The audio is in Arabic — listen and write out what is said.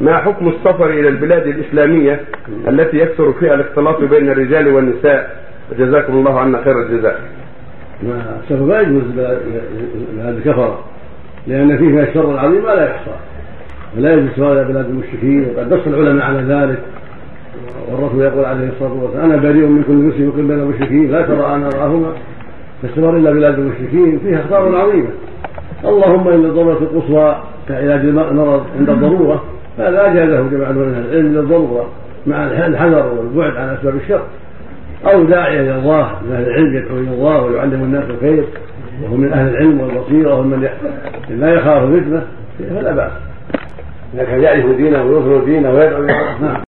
ما حكم السفر إلى البلاد الإسلامية التي يكثر فيها الاختلاط بين الرجال والنساء؟ جزاكم الله عنا خير الجزاء. ما السفر لا يجوز بلاد الكفره لأن فيه من الشر العظيم ما لا يحصى. ولا يجوز السفر إلى بلاد المشركين. وقد نص العلماء على ذلك. والرسول يقول عليه الصلاة والسلام أنا بريء من كل مسلم يقيم بين المشركين. لا ترى ان اراهما فالسفر إلى بلاد المشركين. فيها اخطار عظيمة. اللهم إن الضروره القصوى كعلاج المرض عند الضرورة فهذا اجازه جماعة من العلم للضروره مع الحذر والبعد عن أسباب الشر. أو داعيه إلى الله من أهل العلم يدعو إلى الله ويعلم الناس الخير وهو من أهل العلم والبصيرة وهم من لا يخاف فتنه فلا بأس. اذا كان يعرف دينه ويظهر دينه ويدعو إلى الله. نعم.